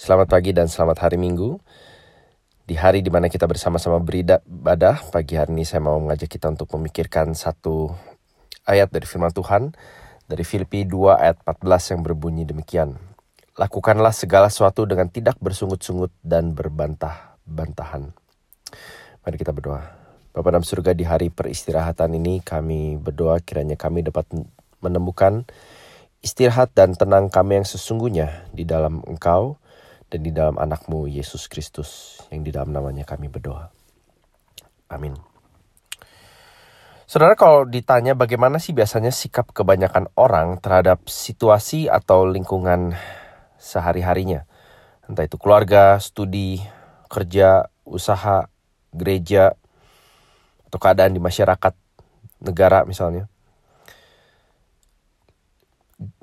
Selamat pagi dan selamat hari Minggu. Di hari di mana kita bersama-sama beribadah, pagi hari ini saya mau mengajak kita untuk memikirkan satu ayat dari firman Tuhan dari Filipi 2 ayat 14 yang berbunyi demikian. Lakukanlah segala sesuatu dengan tidak bersungut-sungut dan berbantah-bantahan. Mari kita berdoa. Bapak dalam surga di hari peristirahatan ini kami berdoa kiranya kami dapat menemukan istirahat dan tenang kami yang sesungguhnya di dalam Engkau dan di dalam anakmu Yesus Kristus yang di dalam namanya kami berdoa. Amin. Saudara kalau ditanya bagaimana sih biasanya sikap kebanyakan orang terhadap situasi atau lingkungan sehari-harinya. Entah itu keluarga, studi, kerja, usaha, gereja, atau keadaan di masyarakat, negara misalnya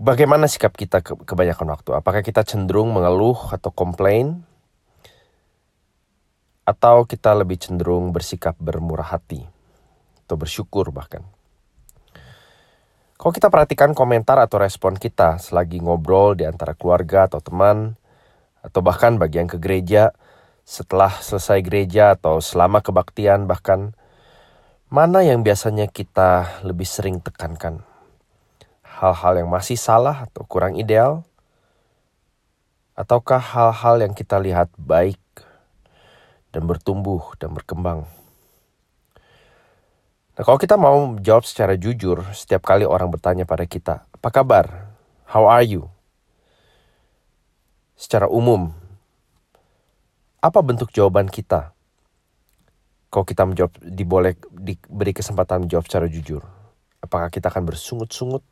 bagaimana sikap kita ke kebanyakan waktu? Apakah kita cenderung mengeluh atau komplain? Atau kita lebih cenderung bersikap bermurah hati atau bersyukur bahkan? Kalau kita perhatikan komentar atau respon kita selagi ngobrol di antara keluarga atau teman, atau bahkan bagi yang ke gereja, setelah selesai gereja atau selama kebaktian bahkan, mana yang biasanya kita lebih sering tekankan? Hal-hal yang masih salah atau kurang ideal? Ataukah hal-hal yang kita lihat baik dan bertumbuh dan berkembang? Nah, kalau kita mau jawab secara jujur, setiap kali orang bertanya pada kita, "Apa kabar? How are you?" Secara umum, apa bentuk jawaban kita? Kalau kita menjawab, diboleh diberi kesempatan menjawab secara jujur. Apakah kita akan bersungut-sungut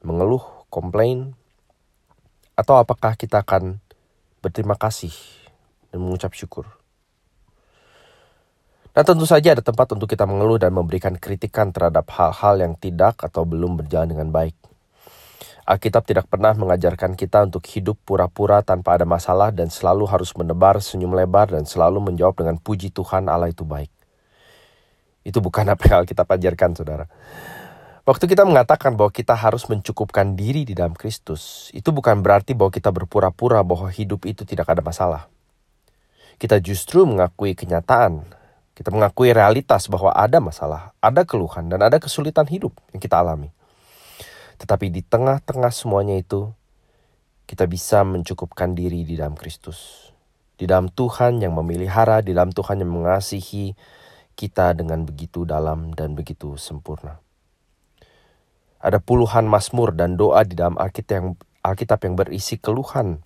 mengeluh, komplain, atau apakah kita akan berterima kasih dan mengucap syukur? Nah tentu saja ada tempat untuk kita mengeluh dan memberikan kritikan terhadap hal-hal yang tidak atau belum berjalan dengan baik. Alkitab tidak pernah mengajarkan kita untuk hidup pura-pura tanpa ada masalah dan selalu harus menebar senyum lebar dan selalu menjawab dengan puji Tuhan Allah itu baik. Itu bukan apa yang Alkitab ajarkan saudara. Waktu kita mengatakan bahwa kita harus mencukupkan diri di dalam Kristus, itu bukan berarti bahwa kita berpura-pura bahwa hidup itu tidak ada masalah. Kita justru mengakui kenyataan, kita mengakui realitas bahwa ada masalah, ada keluhan, dan ada kesulitan hidup yang kita alami. Tetapi di tengah-tengah semuanya itu, kita bisa mencukupkan diri di dalam Kristus. Di dalam Tuhan yang memelihara, di dalam Tuhan yang mengasihi kita dengan begitu dalam dan begitu sempurna. Ada puluhan mazmur dan doa di dalam Alkitab yang, Alkitab yang berisi keluhan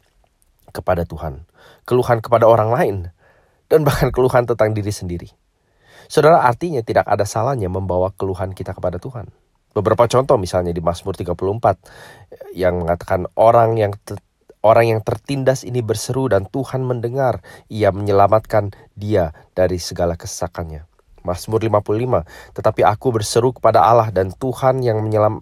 kepada Tuhan, keluhan kepada orang lain, dan bahkan keluhan tentang diri sendiri. Saudara, artinya tidak ada salahnya membawa keluhan kita kepada Tuhan. Beberapa contoh misalnya di Mazmur 34 yang mengatakan orang yang orang yang tertindas ini berseru dan Tuhan mendengar, ia menyelamatkan dia dari segala kesakannya. Mazmur 55. Tetapi aku berseru kepada Allah dan Tuhan yang menyelam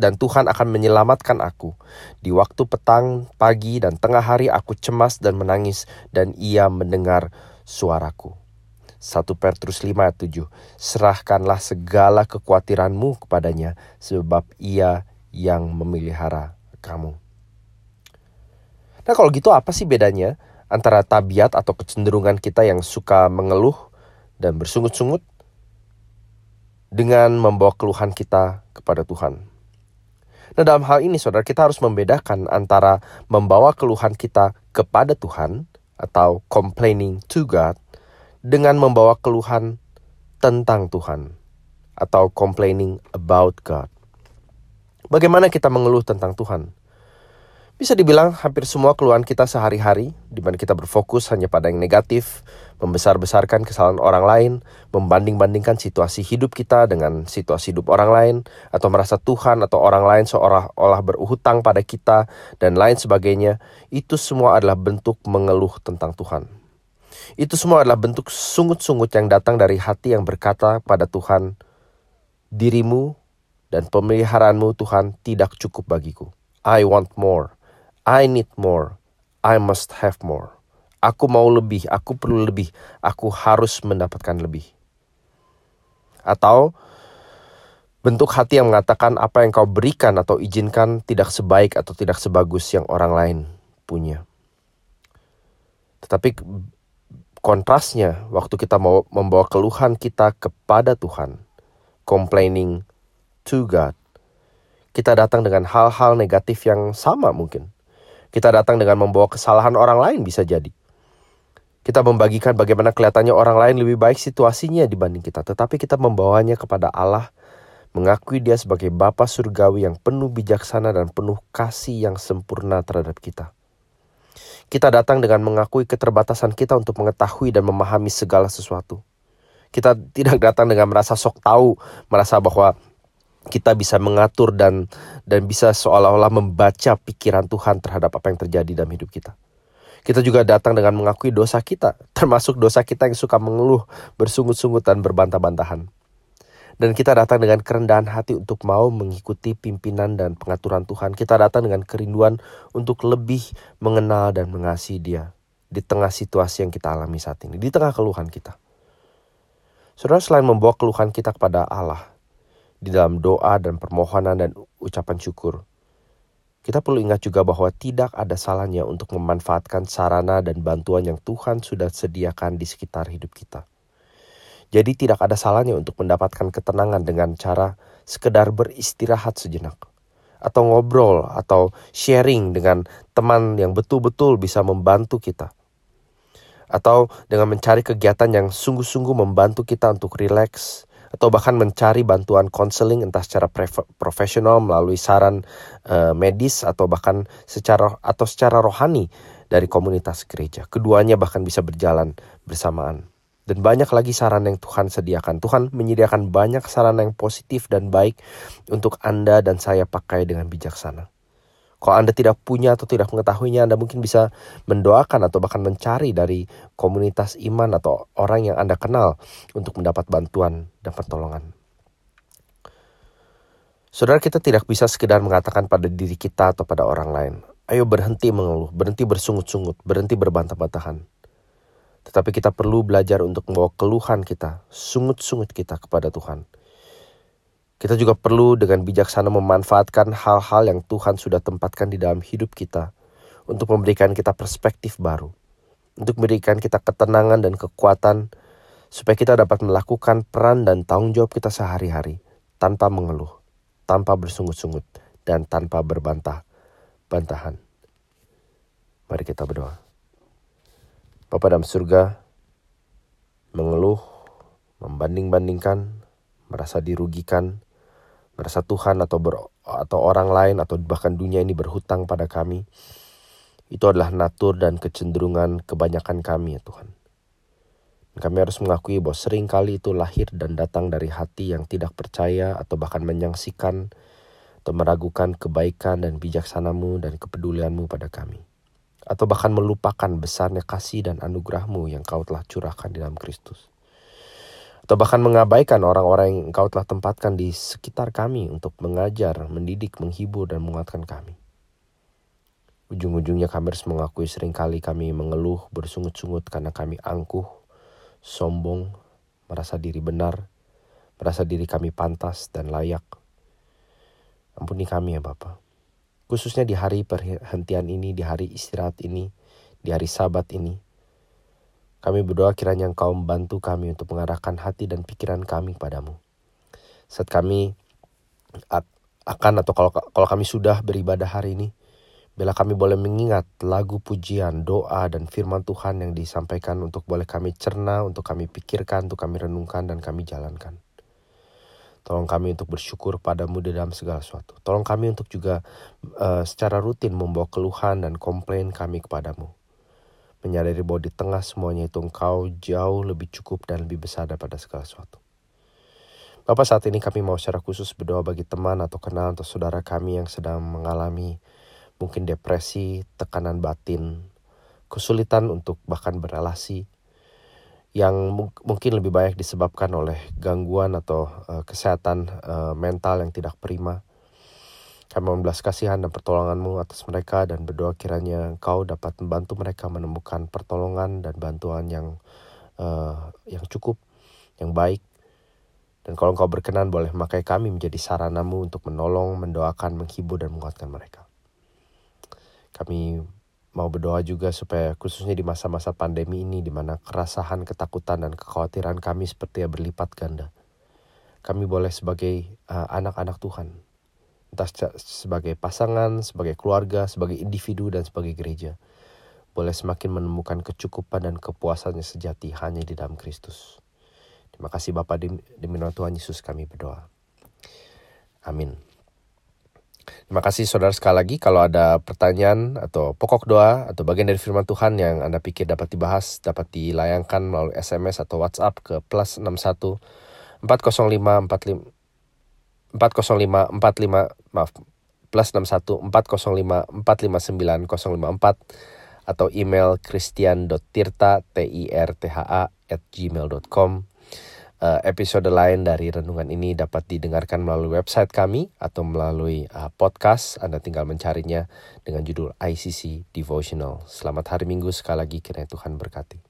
dan Tuhan akan menyelamatkan aku. Di waktu petang, pagi, dan tengah hari aku cemas dan menangis dan ia mendengar suaraku. 1 Petrus 5 ayat 7 Serahkanlah segala kekhawatiranmu kepadanya sebab ia yang memelihara kamu. Nah kalau gitu apa sih bedanya antara tabiat atau kecenderungan kita yang suka mengeluh dan bersungut-sungut dengan membawa keluhan kita kepada Tuhan. Nah, dalam hal ini, saudara, kita harus membedakan antara membawa keluhan kita kepada Tuhan atau complaining to God dengan membawa keluhan tentang Tuhan atau complaining about God. Bagaimana kita mengeluh tentang Tuhan? Bisa dibilang hampir semua keluhan kita sehari-hari, di mana kita berfokus hanya pada yang negatif, membesar-besarkan kesalahan orang lain, membanding-bandingkan situasi hidup kita dengan situasi hidup orang lain, atau merasa Tuhan atau orang lain seolah-olah berhutang pada kita, dan lain sebagainya, itu semua adalah bentuk mengeluh tentang Tuhan. Itu semua adalah bentuk sungut-sungut yang datang dari hati yang berkata pada Tuhan, dirimu dan pemeliharaanmu Tuhan tidak cukup bagiku. I want more. I need more. I must have more. Aku mau lebih, aku perlu lebih, aku harus mendapatkan lebih. Atau bentuk hati yang mengatakan apa yang kau berikan atau izinkan tidak sebaik atau tidak sebagus yang orang lain punya. Tapi kontrasnya waktu kita mau membawa keluhan kita kepada Tuhan, complaining to God, kita datang dengan hal-hal negatif yang sama mungkin. Kita datang dengan membawa kesalahan orang lain bisa jadi. Kita membagikan bagaimana kelihatannya orang lain lebih baik situasinya dibanding kita, tetapi kita membawanya kepada Allah, mengakui Dia sebagai Bapa surgawi yang penuh bijaksana dan penuh kasih yang sempurna terhadap kita. Kita datang dengan mengakui keterbatasan kita untuk mengetahui dan memahami segala sesuatu. Kita tidak datang dengan merasa sok tahu, merasa bahwa kita bisa mengatur dan dan bisa seolah-olah membaca pikiran Tuhan terhadap apa yang terjadi dalam hidup kita. Kita juga datang dengan mengakui dosa kita, termasuk dosa kita yang suka mengeluh, bersungut-sungut dan berbantah-bantahan. Dan kita datang dengan kerendahan hati untuk mau mengikuti pimpinan dan pengaturan Tuhan. Kita datang dengan kerinduan untuk lebih mengenal dan mengasihi dia. Di tengah situasi yang kita alami saat ini. Di tengah keluhan kita. Saudara selain membawa keluhan kita kepada Allah. Di dalam doa dan permohonan dan ucapan syukur. Kita perlu ingat juga bahwa tidak ada salahnya untuk memanfaatkan sarana dan bantuan yang Tuhan sudah sediakan di sekitar hidup kita. Jadi tidak ada salahnya untuk mendapatkan ketenangan dengan cara sekedar beristirahat sejenak. Atau ngobrol atau sharing dengan teman yang betul-betul bisa membantu kita. Atau dengan mencari kegiatan yang sungguh-sungguh membantu kita untuk rileks. Atau bahkan mencari bantuan konseling entah secara profesional melalui saran uh, medis atau bahkan secara atau secara rohani dari komunitas gereja. Keduanya bahkan bisa berjalan bersamaan. Dan banyak lagi saran yang Tuhan sediakan. Tuhan menyediakan banyak saran yang positif dan baik untuk Anda dan saya pakai dengan bijaksana. Kalau Anda tidak punya atau tidak mengetahuinya, Anda mungkin bisa mendoakan atau bahkan mencari dari komunitas iman atau orang yang Anda kenal untuk mendapat bantuan dan pertolongan. Saudara kita tidak bisa sekedar mengatakan pada diri kita atau pada orang lain, ayo berhenti mengeluh, berhenti bersungut-sungut, berhenti berbantah-bantahan. Tetapi kita perlu belajar untuk membawa keluhan kita, sungut-sungut kita kepada Tuhan. Kita juga perlu dengan bijaksana memanfaatkan hal-hal yang Tuhan sudah tempatkan di dalam hidup kita untuk memberikan kita perspektif baru, untuk memberikan kita ketenangan dan kekuatan supaya kita dapat melakukan peran dan tanggung jawab kita sehari-hari tanpa mengeluh, tanpa bersungut-sungut, dan tanpa berbantah-bantahan. Mari kita berdoa. Bapa dalam surga mengeluh, membanding-bandingkan, merasa dirugikan, merasa Tuhan atau ber, atau orang lain atau bahkan dunia ini berhutang pada kami. Itu adalah natur dan kecenderungan kebanyakan kami ya Tuhan. Kami harus mengakui bahwa sering kali itu lahir dan datang dari hati yang tidak percaya atau bahkan menyangsikan atau meragukan kebaikan dan bijaksanamu dan kepedulianmu pada kami atau bahkan melupakan besarnya kasih dan anugerahmu yang kau telah curahkan di dalam Kristus. Atau bahkan mengabaikan orang-orang yang engkau telah tempatkan di sekitar kami untuk mengajar, mendidik, menghibur, dan menguatkan kami. Ujung-ujungnya kami harus mengakui sering kali kami mengeluh, bersungut-sungut karena kami angkuh, sombong, merasa diri benar, merasa diri kami pantas dan layak. Ampuni kami ya Bapak. Khususnya di hari perhentian ini, di hari istirahat ini, di hari sabat ini. Kami berdoa kiranya engkau membantu kami untuk mengarahkan hati dan pikiran kami padamu. Saat kami akan atau kalau kalau kami sudah beribadah hari ini, bila kami boleh mengingat lagu pujian, doa, dan firman Tuhan yang disampaikan untuk boleh kami cerna, untuk kami pikirkan, untuk kami renungkan, dan kami jalankan. Tolong kami untuk bersyukur padamu di dalam segala sesuatu. Tolong kami untuk juga uh, secara rutin membawa keluhan dan komplain kami kepadamu. Menyadari bahwa di tengah semuanya itu engkau jauh lebih cukup dan lebih besar daripada segala sesuatu. Bapak saat ini kami mau secara khusus berdoa bagi teman atau kenal atau saudara kami yang sedang mengalami mungkin depresi, tekanan batin, kesulitan untuk bahkan berrelasi, yang mungkin lebih banyak disebabkan oleh gangguan atau uh, kesehatan uh, mental yang tidak prima. Kami membelas kasihan dan pertolonganmu atas mereka dan berdoa kiranya engkau dapat membantu mereka menemukan pertolongan dan bantuan yang uh, yang cukup, yang baik. Dan kalau engkau berkenan boleh memakai kami menjadi saranamu untuk menolong, mendoakan, menghibur dan menguatkan mereka. Kami mau berdoa juga supaya khususnya di masa-masa pandemi ini di mana kerasahan, ketakutan dan kekhawatiran kami seperti berlipat ganda. Kami boleh sebagai uh, anak-anak uh, Tuhan, entah sebagai pasangan, sebagai keluarga, sebagai individu dan sebagai gereja, boleh semakin menemukan kecukupan dan kepuasannya sejati hanya di dalam Kristus. Terima kasih Bapak demi nama Tuhan Yesus kami berdoa. Amin. Terima kasih saudara sekali lagi kalau ada pertanyaan atau pokok doa atau bagian dari firman Tuhan yang Anda pikir dapat dibahas dapat dilayangkan melalui SMS atau WhatsApp ke plus 61 405 45 405 45 maaf plus 61 405 459 054 atau email christian.tirta t i r t h a at gmail.com uh, episode lain dari renungan ini dapat didengarkan melalui website kami atau melalui uh, podcast. Anda tinggal mencarinya dengan judul ICC Devotional. Selamat hari Minggu sekali lagi kiranya Tuhan berkati.